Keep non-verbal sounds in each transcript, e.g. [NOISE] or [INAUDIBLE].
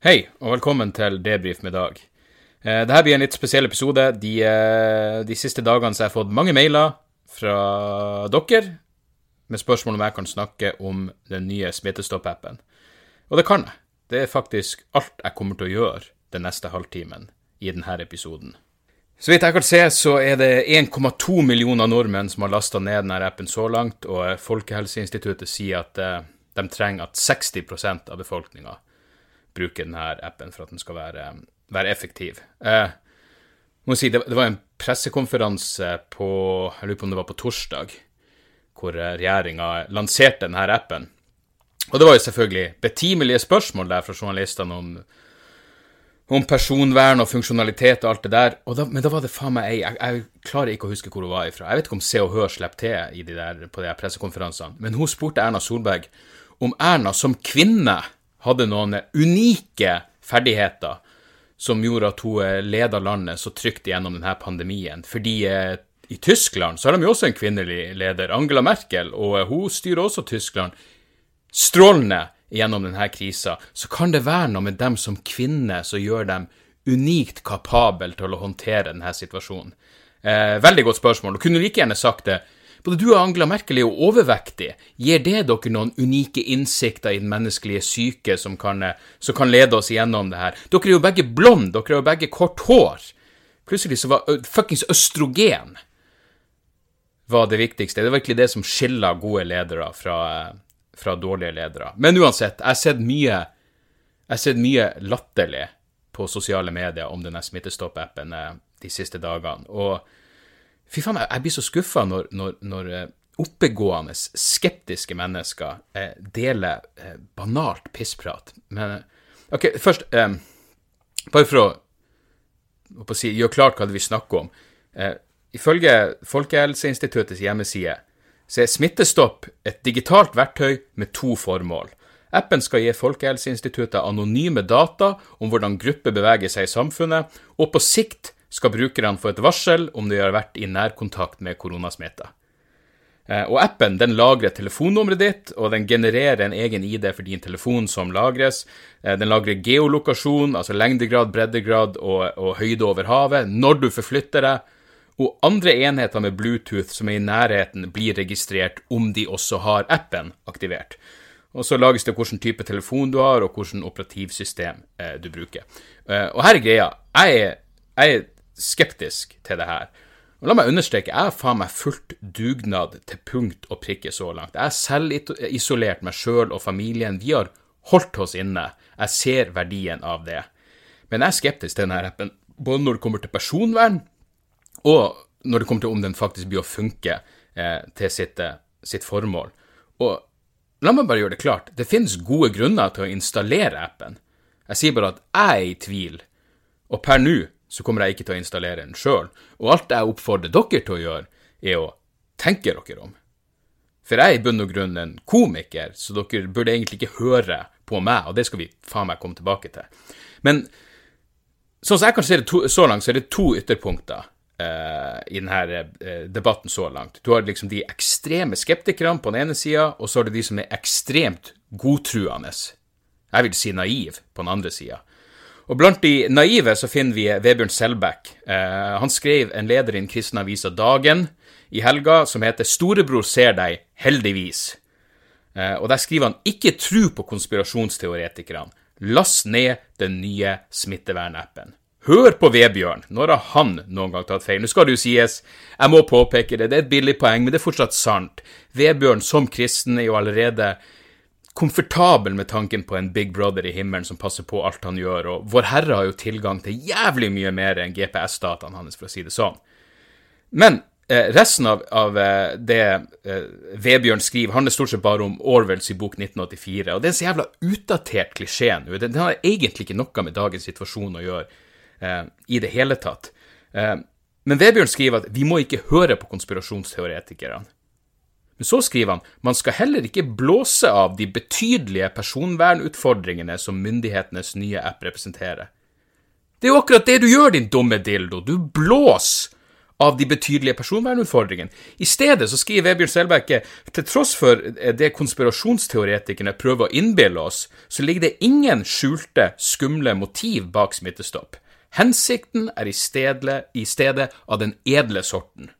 Hei, og velkommen til Debrif med Dag. Eh, Dette blir en litt spesiell episode. De, eh, de siste dagene har jeg fått mange mailer fra dere med spørsmål om jeg kan snakke om den nye Smittestopp-appen. Og det kan jeg. Det er faktisk alt jeg kommer til å gjøre den neste halvtimen i denne episoden. Så vidt jeg kan se, så er det 1,2 millioner nordmenn som har lasta ned denne appen så langt, og Folkehelseinstituttet sier at eh, de trenger at 60% av befolkninga bruke denne appen for at den skal være, være effektiv. Eh, må si, det, det var en pressekonferanse på jeg lurer på om det var på torsdag, hvor regjeringa lanserte denne appen. Og det var jo selvfølgelig betimelige spørsmål der fra journalistene om, om personvern og funksjonalitet og alt det der. Da, men da var det faen meg ei jeg, jeg klarer ikke å huske hvor hun var ifra. Jeg vet ikke om Se og Hør slipper til de der, på de her pressekonferansene, men hun spurte Erna Solberg om Erna som kvinne hadde noen unike ferdigheter som gjorde at hun leda landet så trygt gjennom denne pandemien. Fordi eh, i Tyskland så har de jo også en kvinnelig leder, Angela Merkel, og eh, hun styrer også Tyskland strålende gjennom denne krisa. Så kan det være noe med dem som kvinner som gjør dem unikt kapabel til å håndtere denne situasjonen. Eh, veldig godt spørsmål. og kunne like gjerne sagt det. Både du og Angela Merkel er jo overvektige. Gir det dere noen unike innsikter i den menneskelige syke som kan, eh, som kan lede oss igjennom det her? Dere er jo begge blonde, dere har jo begge kort hår. Plutselig så var ø, fuckings østrogen var det viktigste. Det var virkelig det som skiller gode ledere fra, eh, fra dårlige ledere. Men uansett, jeg har sett mye, mye latterlig på sosiale medier om denne Smittestopp-appen eh, de siste dagene. Og fy faen, jeg blir så skuffa når, når, når eh, oppegående, skeptiske mennesker eh, deler eh, banalt pissprat. Men eh, OK, først eh, Bare for å, å si, gjøre klart hva det vi snakker om. Eh, ifølge Folkehelseinstituttets hjemmeside så er Smittestopp et digitalt verktøy med to formål. Appen skal gi Folkehelseinstituttet anonyme data om hvordan grupper beveger seg i samfunnet, og på sikt skal brukerne få et varsel om de har vært i nærkontakt med koronasmitta. Eh, Og appen den lagrer telefonnummeret ditt, og den genererer en egen ID for din telefon som lagres. Eh, Den lagrer geolokasjon, altså lengdegrad, breddegrad og, og høyde over havet, når du forflytter deg. Og andre enheter med Bluetooth som er i nærheten, blir registrert om de også har appen aktivert. Og så lages det hvilken type telefon du har, og hvilket operativsystem eh, du bruker. Og her er greia. Jeg er, jeg er skeptisk til det her. Og la meg understreke, jeg har faen meg fulgt dugnad til punkt og prikke så langt. Jeg har selv isolert meg sjøl og familien. Vi har holdt oss inne. Jeg ser verdien av det. Men jeg er skeptisk til denne appen, både når det kommer til personvern, og når det kommer til om den faktisk blir å funke eh, til sitt, eh, sitt formål. Og la meg bare gjøre det klart, det finnes gode grunner til å installere appen. Jeg sier bare at jeg er i tvil, og per nå så kommer jeg ikke til å installere den sjøl. Og alt jeg oppfordrer dere til å gjøre, er å tenke dere om. For jeg er i bunn og grunn en komiker, så dere burde egentlig ikke høre på meg, og det skal vi faen meg komme tilbake til. Men sånn som jeg kan se det to, så langt, så er det to ytterpunkter uh, i denne uh, debatten så langt. Du har liksom de ekstreme skeptikerne på den ene sida, og så har du de som er ekstremt godtruende. Jeg vil si naiv på den andre sida. Og blant de naive så finner vi Vebjørn Selbekk. Eh, han skrev en leder i den kristne avisa Dagen i helga som heter 'Storebror ser deg, heldigvis'. Eh, og der skriver han 'Ikke tru på konspirasjonsteoretikerne'. Last ned den nye smittevernappen. Hør på Vebjørn, når har han noen gang tatt feil? Nå skal det jo sies, jeg må påpeke det, det er et billig poeng, men det er fortsatt sant. Vebjørn som kristen er jo allerede komfortabel med tanken på en Big Brother i himmelen som passer på alt han gjør, og Vår Herre har jo tilgang til jævlig mye mer enn GPS-dataene hans, for å si det sånn. Men eh, resten av, av eh, det eh, Vebjørn skriver, handler stort sett bare om Orwells i bok 1984. Og det er en så jævla utdatert klisjé nå. Den, den har egentlig ikke noe med dagens situasjon å gjøre eh, i det hele tatt. Eh, men Vebjørn skriver at vi må ikke høre på konspirasjonsteoretikerne. Men så skriver han man skal heller ikke blåse av de betydelige personvernutfordringene som myndighetenes nye app representerer. Det er jo akkurat det du gjør, din dumme dildo. Du blåser av de betydelige personvernutfordringene. I stedet så skriver Vebjørn Selbekk til tross for det konspirasjonsteoretikerne prøver å innbille oss, så ligger det ingen skjulte, skumle motiv bak Smittestopp. Hensikten er i stedet, i stedet av den edle sorten.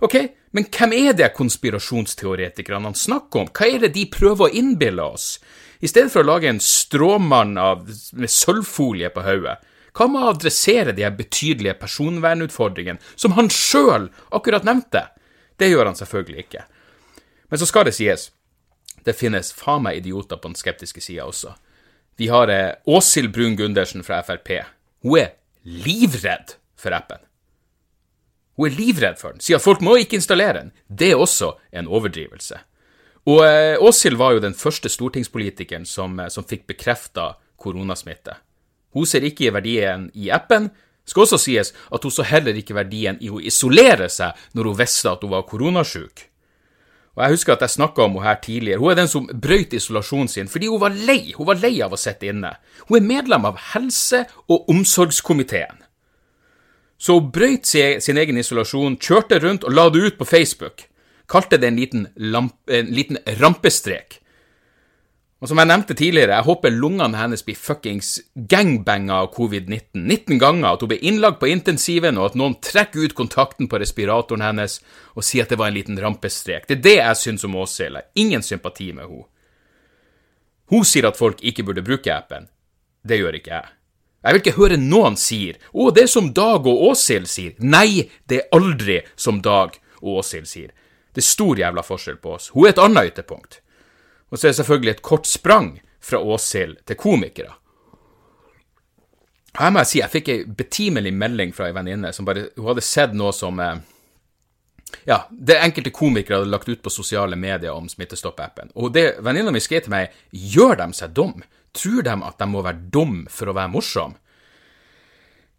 Ok, men hvem er det konspirasjonsteoretikerne snakker om? Hva er det de prøver å innbille oss? I stedet for å lage en stråmann av, med sølvfolie på hodet, hva med å adressere de betydelige personvernutfordringene som han sjøl akkurat nevnte? Det gjør han selvfølgelig ikke. Men så skal det sies, det finnes faen meg idioter på den skeptiske sida også. Vi har eh, Åshild Brun Gundersen fra Frp. Hun er livredd for appen. Hun er livredd for den, sier at folk må ikke installere den. Det er også en overdrivelse. Og eh, Åshild var jo den første stortingspolitikeren som, eh, som fikk bekrefta koronasmitte. Hun ser ikke verdien i appen. Det skal også sies at hun så heller ikke verdien i å isolere seg når hun visste at hun var koronasjuk. Og Jeg husker at jeg snakka om henne her tidligere. Hun er den som brøyt isolasjonen sin fordi hun var lei. Hun var lei av å sitte inne. Hun er medlem av helse- og omsorgskomiteen. Så hun brøyt sin egen isolasjon, kjørte rundt og la det ut på Facebook. Kalte det en liten, lamp, en liten rampestrek. Og som jeg nevnte tidligere, jeg håper lungene hennes blir fuckings gangbanga av covid-19 19 ganger, at hun blir innlagt på intensiven, og at noen trekker ut kontakten på respiratoren hennes og sier at det var en liten rampestrek. Det er det jeg syns om Åshild. Ingen sympati med henne. Hun sier at folk ikke burde bruke appen. Det gjør ikke jeg. Jeg vil ikke høre noen sier 'Å, det er som Dag og Åshild sier'. Nei, det er aldri som Dag og Åshild sier. Det er stor jævla forskjell på oss. Hun er et annet ytterpunkt. Og så er det selvfølgelig et kort sprang fra Åshild til komikere. Her må jeg si jeg fikk ei betimelig melding fra ei venninne som bare Hun hadde sett noe som eh, Ja, det enkelte komikere hadde lagt ut på sosiale medier om Smittestopp-appen. Og det venninna mi skrev til meg, gjør de seg dum? Tror de at de må være dum for å være morsom?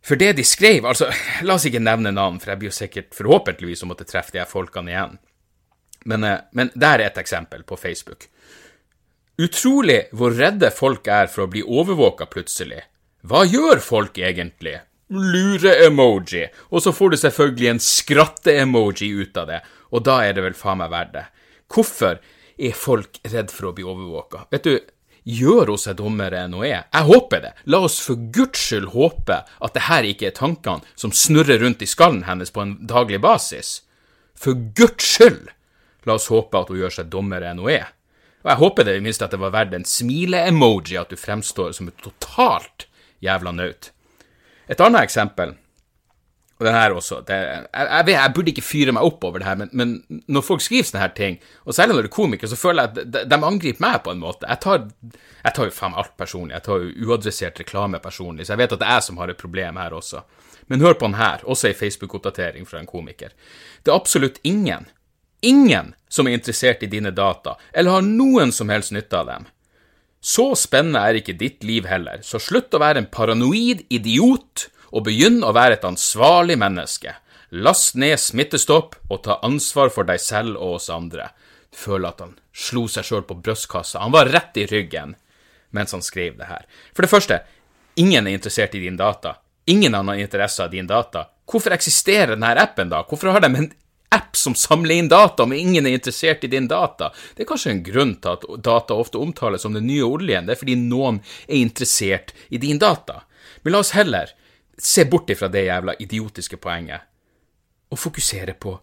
For det de skrev Altså, la oss ikke nevne navn, for jeg blir jo sikkert forhåpentligvis å måtte treffe de her folkene igjen. Men, eh, men der er et eksempel på Facebook. Utrolig hvor redde folk er for å bli overvåka plutselig. Hva gjør folk egentlig? Lure-emoji, og så får du selvfølgelig en skratte-emoji ut av det, og da er det vel faen meg verdt det. Hvorfor er folk redd for å bli overvåka? Vet du, gjør hun seg dummere enn hun er? Jeg håper det. La oss for guds skyld håpe at det her ikke er tankene som snurrer rundt i skallen hennes på en daglig basis. For guds skyld! La oss håpe at hun gjør seg dummere enn hun er. Og jeg håper det i minst at det var verdt en smile-emoji, at du fremstår som et totalt jævla naut. Et annet eksempel, og den her også det, jeg, jeg, vet, jeg, burde ikke fyre meg opp over det her, men, men, når folk skriver sånne her ting, og særlig når det er komikere, så føler jeg at de, de angriper meg på en måte. Jeg tar, jeg tar jo faen alt personlig. Jeg tar jo uadressert reklame personlig, så jeg vet at det er jeg som har et problem her også. Men hør på den her, også ei Facebook-oppdatering fra en komiker. Det er absolutt ingen ingen som er interessert i dine data, eller har noen som helst nytte av dem. Så spennende er ikke ditt liv heller, så slutt å være en paranoid idiot og begynn å være et ansvarlig menneske. Last ned Smittestopp og ta ansvar for deg selv og oss andre. Føler at han slo seg sjøl på brystkassa, han var rett i ryggen mens han skrev det her. For det første, ingen er interessert i din data. Ingen har interesse av din data. Hvorfor eksisterer denne appen, da? Hvorfor har de en app som samler inn data, om ingen er interessert i din data. Det er kanskje en grunn til at data ofte omtales som den nye oljen. Det er fordi noen er interessert i din data. Men la oss heller se bort ifra det jævla idiotiske poenget og fokusere på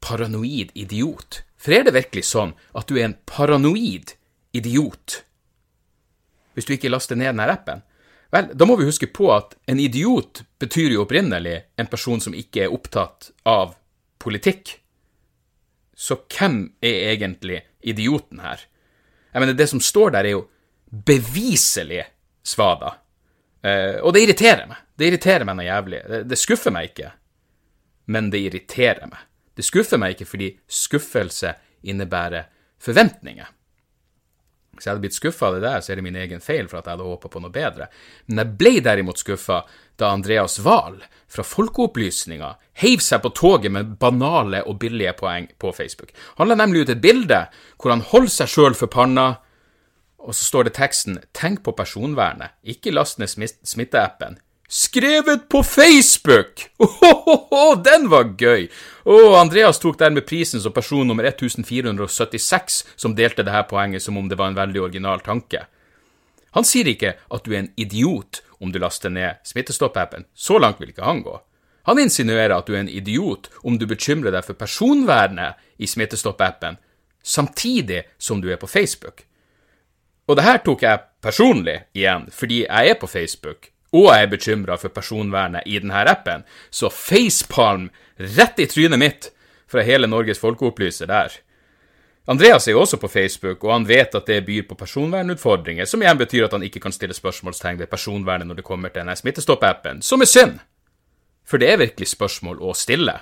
paranoid idiot. For er det virkelig sånn at du er en paranoid idiot hvis du ikke laster ned denne appen? Vel, da må vi huske på at en idiot betyr jo opprinnelig en person som ikke er opptatt av politikk. Så hvem er egentlig idioten her? Jeg mener, det som står der, er jo beviselig svada. Eh, og det irriterer meg. Det irriterer meg noe jævlig. Det, det, skuffer meg ikke, men det irriterer meg. Det skuffer meg ikke fordi skuffelse innebærer forventninger. Hvis jeg hadde blitt skuffa av det der, så er det min egen feil for at jeg hadde håpa på noe bedre. Men jeg ble derimot skuffa da Andreas Wahl fra Folkeopplysninga heiv seg på toget med banale og billige poeng på Facebook. Han la nemlig ut et bilde hvor han holder seg sjøl for panna, og så står det teksten 'Tenk på personvernet, ikke last ned smitteappen'. Skrevet på Facebook! [LAUGHS] Ohohoho, den var gøy! Og Andreas tok dermed prisen som person nummer 1476 som delte dette poenget som om det var en veldig original tanke. Han sier ikke at du er en idiot om du laster ned Smittestopp-appen, så langt vil ikke han gå. Han insinuerer at du er en idiot om du bekymrer deg for personvernet i Smittestopp-appen, samtidig som du er på Facebook. Og det her tok jeg personlig igjen, fordi jeg er på Facebook, og jeg er bekymra for personvernet i denne appen, så facepalm rett i trynet mitt fra hele Norges folkeopplyser der. Andreas er jo også på Facebook, og han vet at det byr på personvernutfordringer, som igjen betyr at han ikke kan stille spørsmålstegn ved personvernet når det kommer til denne Smittestopp-appen, som er synd! For det er virkelig spørsmål å stille.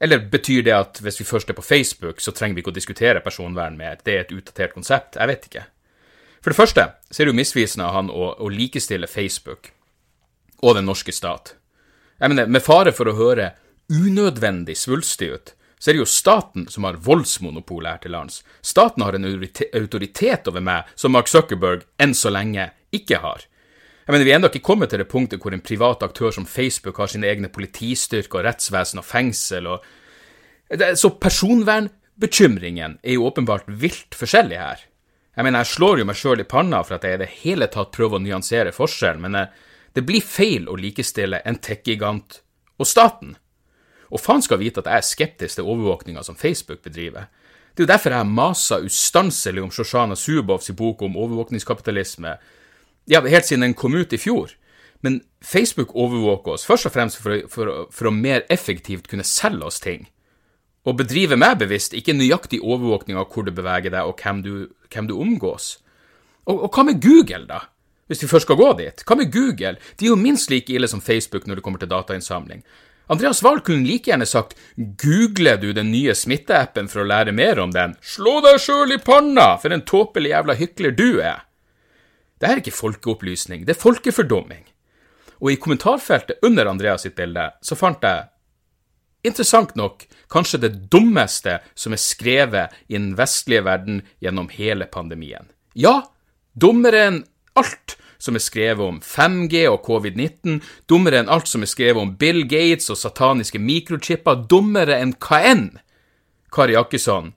Eller betyr det at hvis vi først er på Facebook, så trenger vi ikke å diskutere personvern mer? Det er et utdatert konsept? Jeg vet ikke. For det første så er det jo misvisende av han å, å likestille Facebook og den norske stat. Jeg mener, Med fare for å høre unødvendig svulstig ut, så er det jo staten som har voldsmonopol her til lands. Staten har en autoritet over meg som Mark Zuckerberg enn så lenge ikke har. Jeg mener, Vi er ennå ikke kommet til det punktet hvor en privat aktør som Facebook har sine egne politistyrker og rettsvesen og fengsel og Så personvernbekymringen er jo åpenbart vilt forskjellig her. Jeg mener, jeg slår jo meg sjøl i panna for at jeg i det hele tatt prøver å nyansere forskjellen, men eh, det blir feil å likestille en tech-gigant og staten. Og faen skal vite at jeg er skeptisk til overvåkninga som Facebook bedriver. Det er jo derfor jeg masa ustanselig om Shoshana Zubovs bok om overvåkningskapitalisme, ja, helt siden den kom ut i fjor. Men Facebook overvåker oss først og fremst for, for, for å mer effektivt kunne selge oss ting og bedrive meg bevisst, ikke nøyaktig overvåkning av hvor du beveger deg og hvem du, hvem du omgås. Og, og, hva med Google, da? Hvis vi først skal gå dit? Hva med Google? De er jo minst like ille som Facebook når det kommer til datainnsamling. Andreas Wahl kunne like gjerne sagt googler du den nye smitteappen for å lære mer om den? Slå deg sjøl i panna, for en tåpelig jævla hykler du er! Det er ikke folkeopplysning, det er folkefordumming. Og i kommentarfeltet under Andreas sitt bilde så fant jeg interessant nok kanskje det dummeste som er skrevet i den vestlige verden gjennom hele pandemien. Ja, dummere enn alt som er skrevet om 5G og covid-19, dummere enn alt som er skrevet om Bill Gates og sataniske mikrochipper, dummere enn hva enn Kari Jakkesson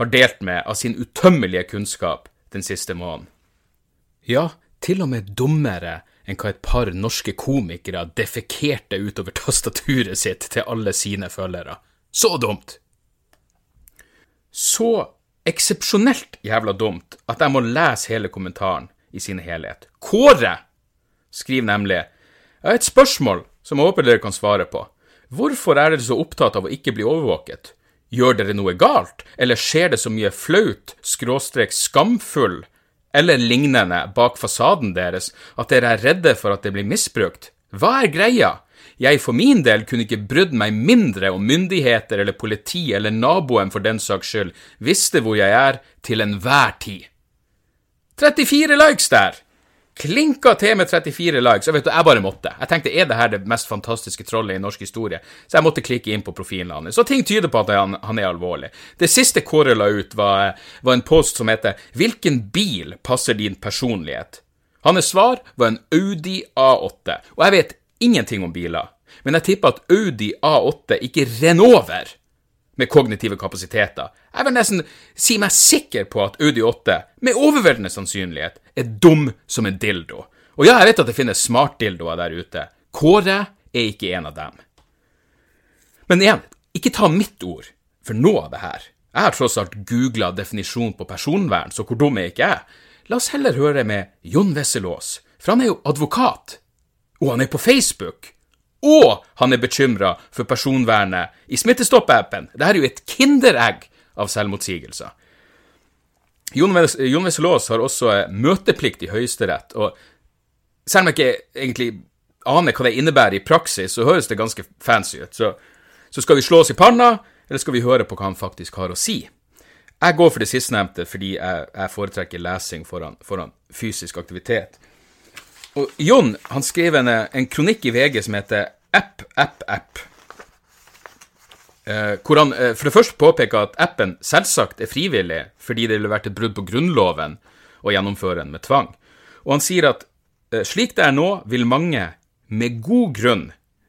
har delt med av sin utømmelige kunnskap den siste måneden. Ja, til og med dummere enn hva et par norske komikere defekerte utover tastaturet sitt til alle sine følgere. Så dumt! Så eksepsjonelt jævla dumt at jeg må lese hele kommentaren i sin helhet. Kåre skriver nemlig Jeg har et spørsmål som jeg håper dere kan svare på. Hvorfor er dere så opptatt av å ikke bli overvåket? Gjør dere noe galt, eller skjer det så mye flaut, skråstrek skamfull eller lignende bak fasaden deres at dere er redde for at det blir misbrukt? Hva er greia? Jeg for min del kunne ikke brydd meg mindre om myndigheter eller politi eller naboen for den saks skyld visste hvor jeg er til enhver tid. 34 likes der! Klinka til med 34 likes, og vet du, jeg bare måtte. Jeg tenkte, er det her det mest fantastiske trollet i norsk historie? Så jeg måtte klikke inn på profilen hans. Så ting tyder på at han, han er alvorlig. Det siste Kåre la ut, var, var, en post som heter 'Hvilken bil passer din personlighet?' Hans svar var en Audi A8, og jeg vet ingenting om biler, men jeg tipper at Audi A8 ikke renner over med kognitive kapasiteter. Jeg vil nesten si meg sikker på at Audi 8 med overveldende sannsynlighet er dum som en dildo. Og ja, jeg vet at det finnes smartdildoer der ute. Kåre er ikke en av dem. Men igjen, ikke ta mitt ord for noe av det her. Jeg har tross alt googla definisjon på personvern, så hvor dum er ikke jeg? La oss heller høre med Jon Wesselås, for han er jo advokat. Og han er på Facebook og han er bekymra for personvernet i Smittestopp-appen. Dette er jo et kinderegg av selvmotsigelser. Jon Wessel-Aas har også møteplikt i Høyesterett, og selv om jeg ikke egentlig aner hva det innebærer i praksis, så høres det ganske fancy ut. Så, Så skal vi slå oss i panna, eller skal vi høre på hva han faktisk har å si? Jeg går for det sistnevnte fordi jeg, jeg foretrekker lesing foran, foran, fysisk aktivitet. Og Jon han skrev en, en kronikk i VG som heter App, app, app. Eh, hvor han eh, for det første påpeker at appen selvsagt er frivillig, fordi det ville vært et brudd på Grunnloven å gjennomføre den med tvang. Og han sier at eh, slik det er nå, vil mange med god grunn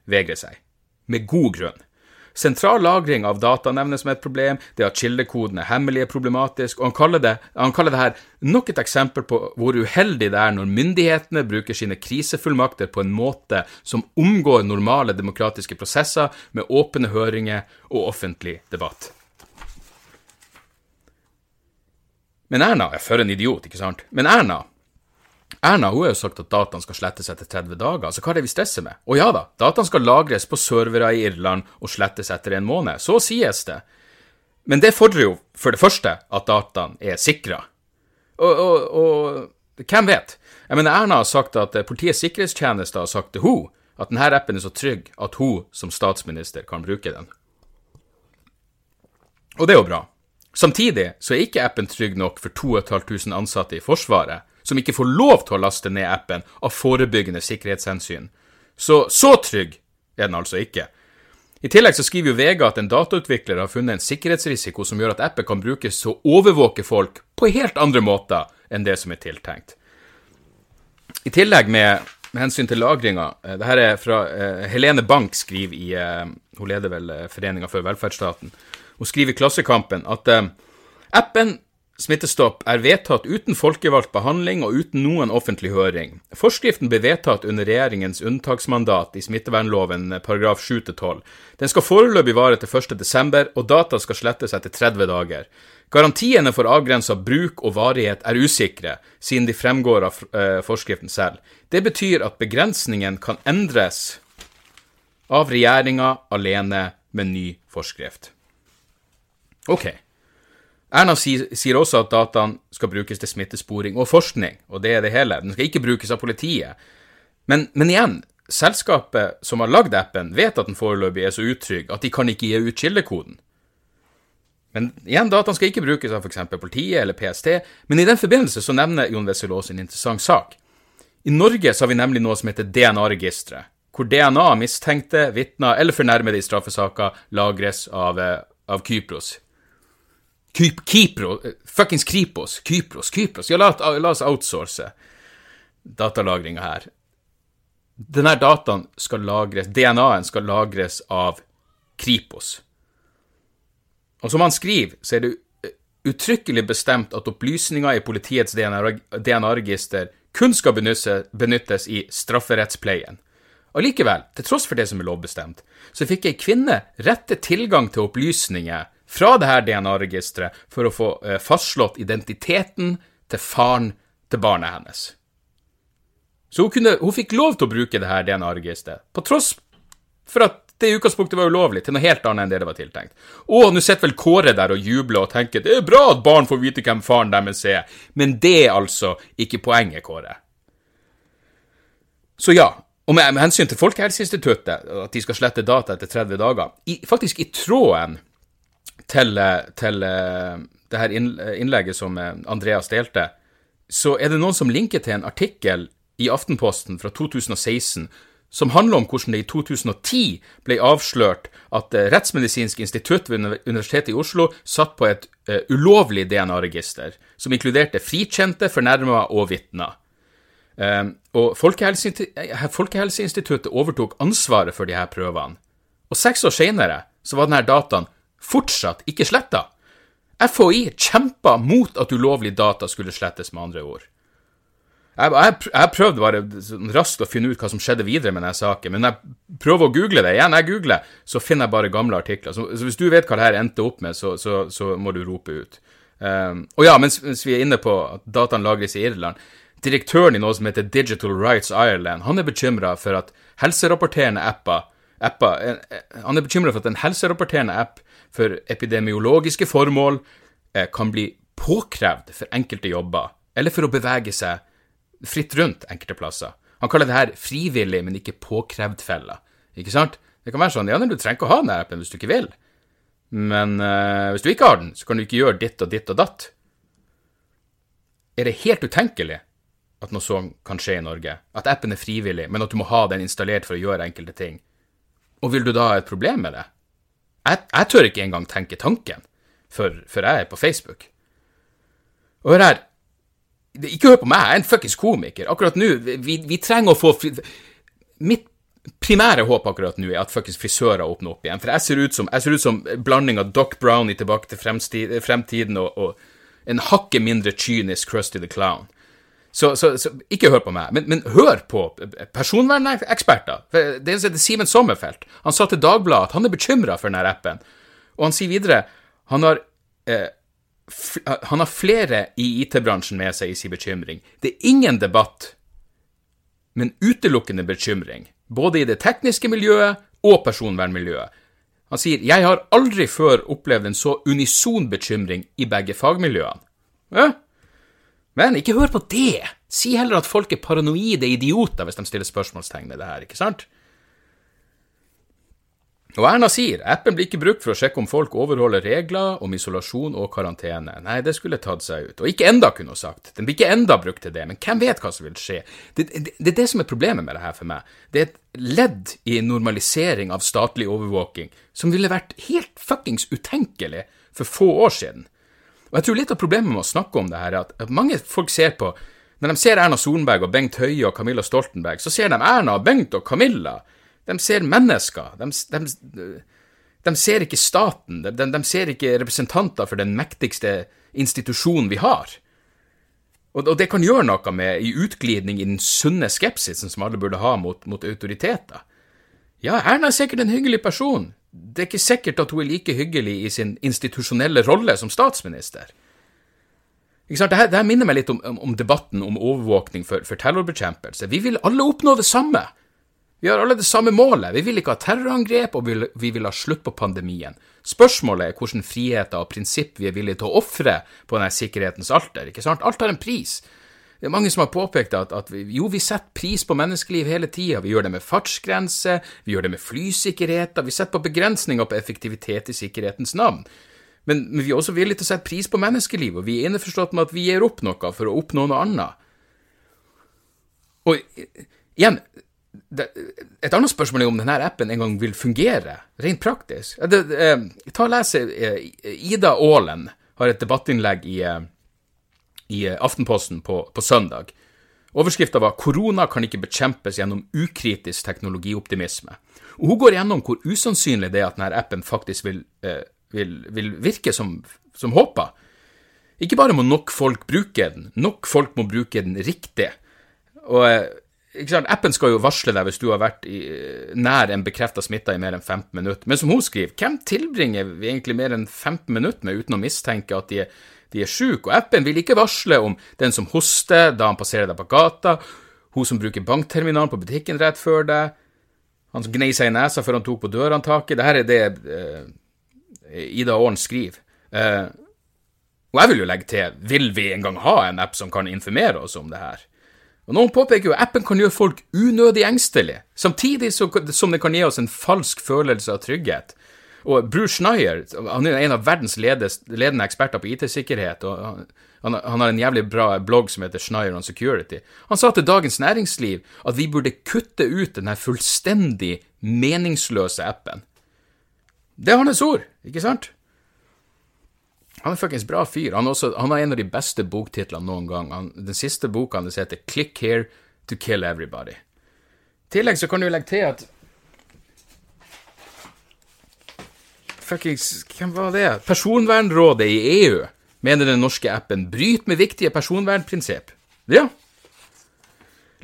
vegre seg. Med god grunn. Sentral lagring av data nevnes som et problem, det at kildekoden er hemmelig er problematisk, og han kaller, det, han kaller det her nok et eksempel på hvor uheldig det er når myndighetene bruker sine krisefullmakter på en måte som omgår normale demokratiske prosesser med åpne høringer og offentlig debatt. Men Erna er for en idiot, ikke sant? Men Erna Erna hun har jo sagt at dataen skal slettes etter 30 dager, så hva er det vi stresser med? Og ja da, dataen skal lagres på servere i Irland og slettes etter en måned, så sies det. Men det fordrer jo for det første at dataen er sikra. Og, og, og, hvem vet? Jeg mener, Erna har sagt at Politiets sikkerhetstjeneste har sagt til hun at denne appen er så trygg at hun som statsminister kan bruke den. Og det er jo bra. Samtidig så er ikke appen trygg nok for 2500 ansatte i Forsvaret, som ikke får lov til å laste ned appen av forebyggende sikkerhetshensyn. Så så trygg er den altså ikke. I tillegg så skriver jo VG at en datautvikler har funnet en sikkerhetsrisiko som gjør at appen kan brukes til å overvåke folk på helt andre måter enn det som er tiltenkt. I tillegg med, med hensyn til lagringa det Dette er fra uh, Helene Bank skriver i uh, Hun leder vel uh, Foreninga for velferdsstaten. Hun skriver i Klassekampen at appen Smittestopp er vedtatt uten folkevalgt behandling og uten noen offentlig høring. Forskriften ble vedtatt under regjeringens unntaksmandat i smittevernloven paragraf 7-12. Den skal foreløpig vare til 1.12, og data skal slettes etter 30 dager. Garantiene for avgrensa bruk og varighet er usikre, siden de fremgår av eh, forskriften selv. Det betyr at begrensningen kan endres av regjeringa alene med ny forskrift. Ok. Erna sier også at dataen skal brukes til smittesporing og forskning, og det er det hele. Den skal ikke brukes av politiet. Men, men igjen, selskapet som har lagd appen, vet at den foreløpig er så utrygg at de kan ikke gi ut kildekoden. Men igjen, dataen skal ikke brukes av f.eks. politiet eller PST, men i den forbindelse så nevner Jon Wessel Aas en interessant sak. I Norge så har vi nemlig noe som heter DNA-registeret, hvor DNA mistenkte, vitner eller fornærmede i straffesaker lagres av, eh, av Kypros Kyp, Kypro, fuckings Kripos, Kypros, Kypros. Ja, la, la oss outsource datalagringa her. Denne dataen skal lagres, DNA-en skal lagres av Kripos. Og som han skriver, så er det uttrykkelig bestemt at opplysninger i politiets DNA-register kun skal benyttes i strafferettspleien. Allikevel, til tross for det som er lovbestemt, så fikk ei kvinne rett til tilgang til opplysninger fra det her DNA-registeret for å få eh, fastslått identiteten til faren til barnet hennes. Så hun, kunne, hun fikk lov til å bruke det her DNA-registeret, på tross for at det i utgangspunktet var ulovlig, til noe helt annet enn det det var tiltenkt. Og nå sitter vel Kåre der og jubler og tenker det er bra at barn får vite hvem faren deres er, men det er altså ikke poenget, Kåre. Så ja, og med, med hensyn til Folkehelseinstituttet, at de skal slette data etter 30 dager, i, faktisk i tråden til, til eh, det her innlegget som eh, Andreas delte, så er det noen som linker til en artikkel i Aftenposten fra 2016 som handler om hvordan det i 2010 ble avslørt at eh, Rettsmedisinsk institutt ved Universitetet i Oslo satt på et ulovlig DNA-register, som inkluderte frikjente, fornærma og vitner. Uh, og Folkehelseinstituttet overtok ansvaret for de her prøvene. Og seks år senere så var denne dataen fortsatt ikke sletta. FHI kjempa mot at ulovlig data skulle slettes, med andre ord. Jeg, jeg, jeg prøvde bare sånn raskt å finne ut hva som skjedde videre med denne saken, men jeg prøver å google det. Igjen, jeg googler, så finner jeg bare gamle artikler. Så, så hvis du vet hva det her endte opp med, så, så, så må du rope ut. Um, og ja, mens, mens, vi er inne på at dataen lagres i Irland Direktøren i noe som heter Digital Rights Ireland, han er bekymra for at helserapporterende apper, apper eh, eh, Han er bekymra for at en helserapporterende app for epidemiologiske formål eh, kan bli påkrevd for enkelte jobber, eller for å bevege seg fritt rundt enkelte plasser. Han kaller det her frivillig, men ikke påkrevd-fella. Ikke sant? Det kan være sånn ja, du trenger ikke å ha den appen hvis du ikke vil. Men uh, hvis du ikke har den, så kan du ikke gjøre ditt og ditt og datt. Er det helt utenkelig at noe sånt kan skje i Norge? At appen er frivillig, men at du må ha den installert for å gjøre enkelte ting? Og vil du da ha et problem med det? Jeg, jeg tør ikke engang tenke tanken, for, for jeg er på Facebook. Og hør her, ikke hør på meg, jeg er en fuckings komiker. Akkurat nå, vi, vi trenger å få. Mitt primære håp akkurat nå er at fuckings frisører åpner opp igjen. For jeg ser ut som, jeg ser ut som blanding av Doc Brown i tilbake til fremtiden og, og en hakket mindre kynisk Krusty the Clown. Så, så, så, ikke hør på meg, men, men hør på personverneksperter. Det er heter Simen Sommerfelt. Han sa til Dagbladet at han er bekymra for denne appen. Og han sier videre han har, eh, han har flere i IT-bransjen med seg i sin bekymring. Det er ingen debatt, men utelukkende bekymring både i det tekniske miljøet og personvernmiljøet. Han sier 'Jeg har aldri før opplevd en så unison bekymring i begge fagmiljøene'. Ja. Men ikke hør på det! Si heller at folk er paranoide idioter hvis de stiller spørsmålstegn ved det her, ikke sant? Og Erna sier appen blir ikke brukt for å sjekke om folk overholder regler om isolasjon og karantene. Nei, det skulle tatt seg ut. Og ikke enda, kunne hun sagt. Den blir ikke enda brukt til det, men hvem vet hva som vil skje? Det, det, det, er det som er problemet med det her for meg. Det er et ledd i normalisering av statlig overvåking som ville vært helt fuckings utenkelig for få år siden. Og jeg tror litt av problemet med å snakke om det her er at mange folk ser på Når de ser Erna Solberg og Bengt Høie og Camilla Stoltenberg, så ser de Erna, Bengt og Camilla de ser mennesker. De, de, de ser ikke staten. De, de, ser ikke representanter for den mektigste institusjonen vi har. Og, og, det kan gjøre noe med i utglidning i den sunne skepsisen som alle burde ha mot, mot autoriteter. Ja, Erna er sikkert en hyggelig person. Det er ikke sikkert at hun er like hyggelig i sin institusjonelle rolle som statsminister. Ikke sant? Dette, dette minner meg litt om, om, debatten om overvåkning for, for terrorbekjempelse. Vi vil alle oppnå det samme. Vi har alle det samme målet. Vi vil ikke ha terrorangrep, og vi vil ha slutt på pandemien. Spørsmålet er hvilke friheter og prinsipp vi er villige til å ofre på denne sikkerhetens alter. ikke sant? Alt har en pris. Det er mange som har påpekt at, at vi, jo, vi setter pris på menneskeliv hele tida. Vi gjør det med fartsgrense, vi gjør det med flysikkerheter, vi setter på begrensninger på effektivitet i sikkerhetens navn. Men, men vi er også villige til å sette pris på menneskeliv, og vi er innforstått med at vi gir opp noe for å oppnå noe annet. Og igjen, det, et annet spørsmål er om denne appen en gang vil fungere, rent praktisk. Det, det, ta og lese eh, Ida Aalen har et debattinnlegg i, eh, i Aftenposten på, på søndag. Overskrifta var 'Korona kan ikke bekjempes gjennom ukritisk teknologioptimisme'. Og Hun går gjennom hvor usannsynlig det er at denne appen faktisk vil, vil, vil virke som, som håpa. Ikke bare må nok folk bruke den, nok folk må bruke den riktig. Og Appen skal jo varsle deg hvis du har vært i, nær en bekrefta smitta i mer enn 15 minutter. Men som hun skriver, hvem tilbringer vi egentlig mer enn 15 minutter med uten å mistenke at de er, de er syke? Og appen vil ikke varsle om den som hoster da han passerer deg på gata, hun som bruker bankterminalen på butikken rett før deg, han som gnei seg i nesa før han tok på dørhåndtaket. Dette er det eh, Ida Aaren skriver. Eh, og jeg vil jo legge til, vil vi en gang ha en app som kan informere oss om det her? Og Noen påpeker jo at appen kan gjøre folk unødig engstelige, samtidig som det kan gi oss en falsk følelse av trygghet. Og Bruce Schneier han er en av verdens ledende eksperter på IT-sikkerhet. og han, han, har en jævlig bra blogg som heter Schneier on Security. Han sa til Dagens Næringsliv at vi burde kutte ut denne fullstendig meningsløse appen. Det er hans ord, ikke sant? Han er fuckings bra fyr. Han, også, han, har en av de beste boktitlene noen gang. Han, den siste boka hans heter Click Here to Kill Everybody. I tillegg så kan du legge til at Fuckings Hvem var det? Personvernrådet i EU mener den norske appen bryter med viktige personvernprinsipp. Ja.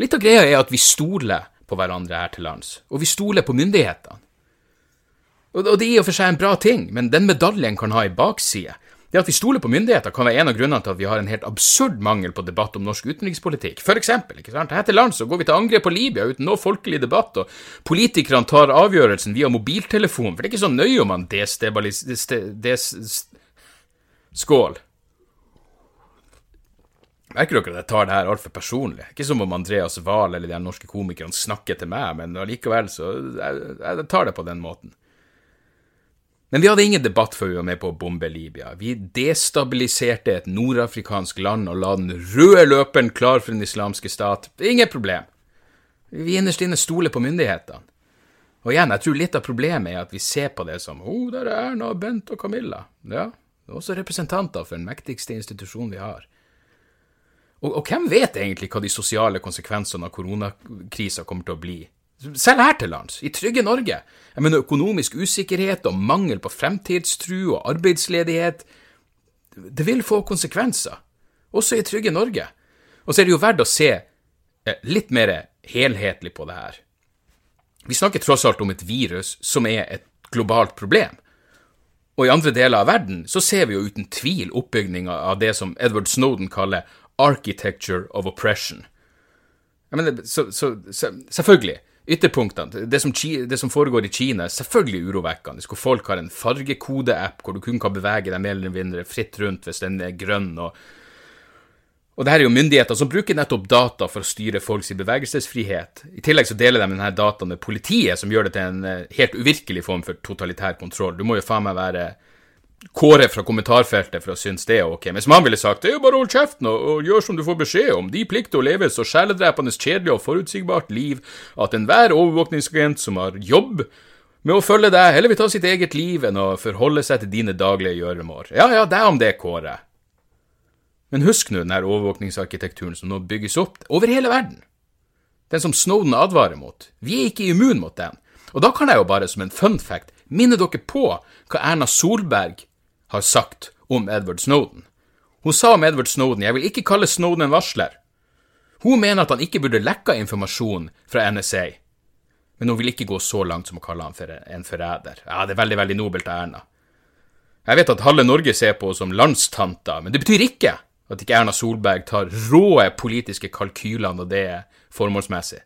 Litt av greia er at vi stoler på hverandre her til lands, og vi stoler på myndighetene. Og det er i og for seg en bra ting, men den medaljen kan ha ei bakside. Det at vi stoler på myndigheter, kan være en av grunnene til at vi har en helt absurd mangel på debatt om norsk utenrikspolitikk. For eksempel, ikke sant? her til lands så går vi til angrep på Libya uten noe folkelig debatt, og politikerne tar avgjørelsen via mobiltelefon, for det er ikke så nøye om man destabiliserer des, Skål. Merker dere at jeg tar det her altfor personlig? Ikke som om Andreas Wahl eller de norske komikerne snakker til meg, men allikevel så jeg, jeg tar det på den måten. Men vi hadde ingen debatt før vi var med på å bombe Libya. Vi destabiliserte et nordafrikansk land og la den røde løperen klar for den islamske stat. Ingen problem. Vi innerst inne stoler på myndighetene. Og igjen, jeg tror litt av problemet er at vi ser på det som Å, oh, der er Erna, Bent og Camilla. Ja, det er også representanter for den mektigste institusjonen vi har. Og, og, hvem vet egentlig hva de sosiale konsekvensene av koronakrisa kommer til å bli? Selv her til lands, i trygge Norge. Jeg mener økonomisk usikkerhet og mangel på fremtidstru og arbeidsledighet Det vil få konsekvenser, også i trygge Norge. Og så er det jo verdt å se eh, litt mer helhetlig på det her. Vi snakker tross alt om et virus som er et globalt problem. Og i andre deler av verden så ser vi jo uten tvil oppbygninga av det som Edward Snowden kaller architecture of oppression. Jeg mener, så, så, så, selvfølgelig, ytterpunktene, det som, det som, foregår i Kina, er selvfølgelig urovekkende, hvor folk har en fargekodeapp hvor du kun kan bevege deg mer eller mindre fritt rundt hvis den er grønn. og og det her er jo myndigheter som bruker nettopp data for å styre folks bevegelsesfrihet. I tillegg så deler de denne dataen med politiet, som gjør det til en eh, helt uvirkelig form for totalitær kontroll. Du må jo faen meg være Kåre fra kommentarfeltet for å synes det er ok. Mens man ville sagt det er jo bare å holde kjeften og, og gjør som du får beskjed om. De plikter å leve så sjeledrepende kjedelig og forutsigbart liv at enhver overvåkningsagent som har jobb med å følge deg, heller vil ta sitt eget liv enn å forholde seg til dine daglige gjøremål. Ja ja, er om det, Kåre. Men husk nå den her overvåkningsarkitekturen som nå bygges opp over hele verden. Den som Snowden advarer mot. Vi er ikke immun mot den. Og da kan jeg jo bare som en fun fact minne dere på hva Erna Solberg har sagt om Edward Snowden. Hun sa om Edward Snowden jeg vil ikke kalle Snowden en varsler. Hun mener at han ikke burde lekka informasjon fra NSA, men hun vil ikke gå så langt som å kalle han for en forræder. Ja, det er veldig, veldig nobelt av Erna. Jeg vet at halve Norge ser på henne som landstanta, men det betyr ikke at ikke Erna Solberg tar råe politiske kalkyler når det er formålsmessig.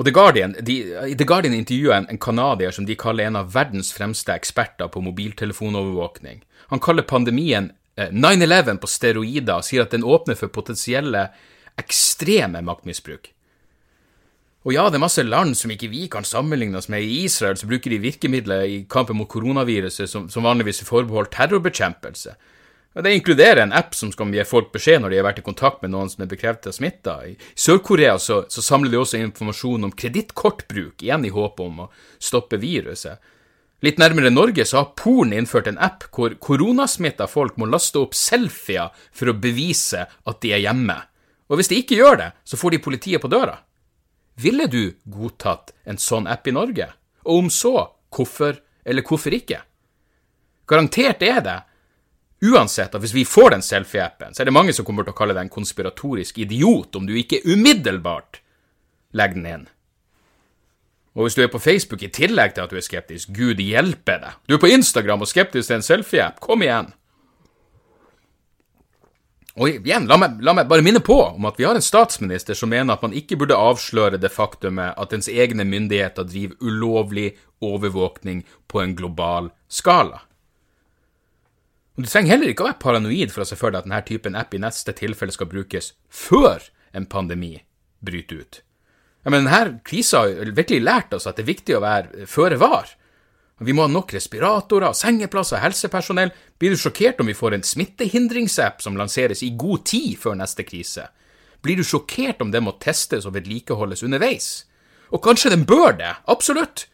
Og The Guardian, de, The Guardian intervjuer en, en canadier som de kaller en av verdens fremste eksperter på mobiltelefonovervåkning. Han kaller pandemien eh, 9-11 på steroider og sier at den åpner for potensielle ekstreme maktmisbruk. Og ja, det er masse land som ikke vi kan sammenligne oss med. I Israel så bruker de virkemidler i kampen mot koronaviruset som, som vanligvis er forbeholdt terrorbekjempelse. Det inkluderer en app som skal gi folk beskjed når de har vært i kontakt med noen som er bekreftet smitta. I Sør-Korea så, så, samler de også informasjon om kredittkortbruk, igjen i håp om å stoppe viruset. Litt nærmere Norge så har Polen innført en app hvor koronasmitta folk må laste opp selfier for å bevise at de er hjemme. Og hvis de ikke gjør det, så får de politiet på døra. Ville du godtatt en sånn app i Norge? Og om så, hvorfor eller hvorfor ikke? Garantert er det Uansett, hvis vi får den selfie-appen, så er det mange som kommer til å kalle deg en konspiratorisk idiot om du ikke umiddelbart legger den inn. Og hvis du er på Facebook i tillegg til at du er skeptisk, gud hjelpe deg. Du er på Instagram og skeptisk til en selfie-app, kom igjen. Og igjen, la meg, la meg, bare minne på om at vi har en statsminister som mener at man ikke burde avsløre det faktumet at ens egne myndigheter driver ulovlig overvåkning på en global skala. Og Du trenger heller ikke å være paranoid for å se for deg at denne typen app i neste tilfelle skal brukes før en pandemi bryter ut. Ja, men denne krisa har virkelig lært oss at det er viktig å være føre var. Vi må ha nok respiratorer, sengeplasser, helsepersonell. Blir du sjokkert om vi får en smittehindringsapp som lanseres i god tid før neste krise? Blir du sjokkert om den må testes og vedlikeholdes underveis? Og kanskje den bør det, absolutt,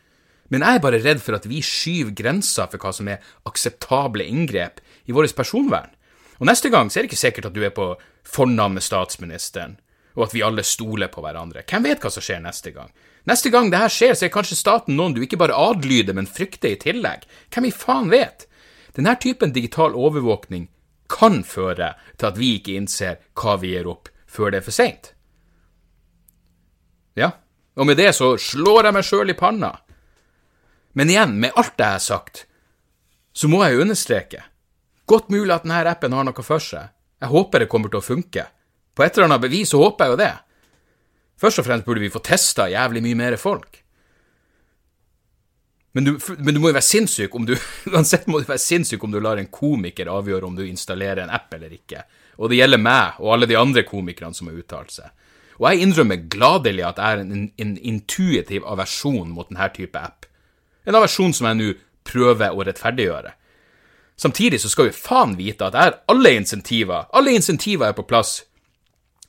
men jeg er bare redd for at vi skyver grenser for hva som er akseptable inngrep i vårt personvern. Og neste gang så er det ikke sikkert at du er på fornavn statsministeren, og at vi alle stoler på hverandre. Hvem vet hva som skjer neste gang? Neste gang det her skjer, så er kanskje staten noen du ikke bare adlyder, men frykter i tillegg. Hvem i faen vet? Denne typen digital overvåkning kan føre til at vi ikke innser hva vi gir opp, før det er for seint. Ja, og med det så slår jeg meg sjøl i panna. Men igjen, med alt det jeg har sagt, så må jeg jo understreke Godt mulig at denne appen har noe for seg. Jeg håper det kommer til å funke. På et eller annet bevis så håper jeg jo det. Først og fremst burde vi få testa jævlig mye mer folk. Men du, men du må jo være sinnssyk om du [LAUGHS] Uansett må du være sinnssyk om du lar en komiker avgjøre om du installerer en app eller ikke. Og det gjelder meg og alle de andre komikerne som har uttalt seg. Og jeg innrømmer gladelig at jeg er en, en intuitiv aversjon mot denne type app. En aversjon som jeg nå prøver å rettferdiggjøre. Samtidig så skal vi faen vite at jeg har alle insentiver, alle insentiver er på plass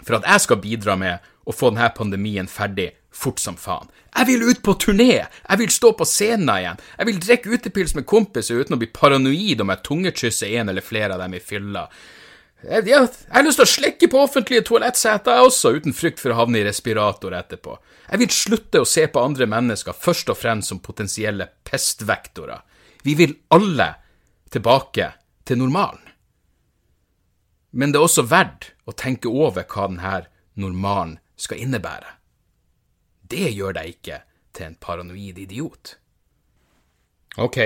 for at jeg skal bidra med å få denne pandemien ferdig fort som faen. Jeg vil ut på turné, jeg vil stå på scenen igjen, jeg vil drikke utepils med kompiser uten å bli paranoid om jeg tungekysser en eller flere av dem i fylla. Jeg, jeg, jeg har lyst til å slikke på offentlige toalettseter, jeg også, uten frykt for å havne i respirator etterpå. Jeg vil slutte å se på andre mennesker først og fremst som potensielle pestvektorer. Vi vil alle tilbake til normalen. Men det er også verdt å tenke over hva denne normalen skal innebære. Det gjør deg ikke til en paranoid idiot. Ok,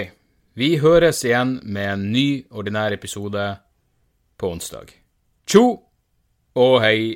vi høres igjen med en ny ordinær episode på onsdag. Tjo og hei!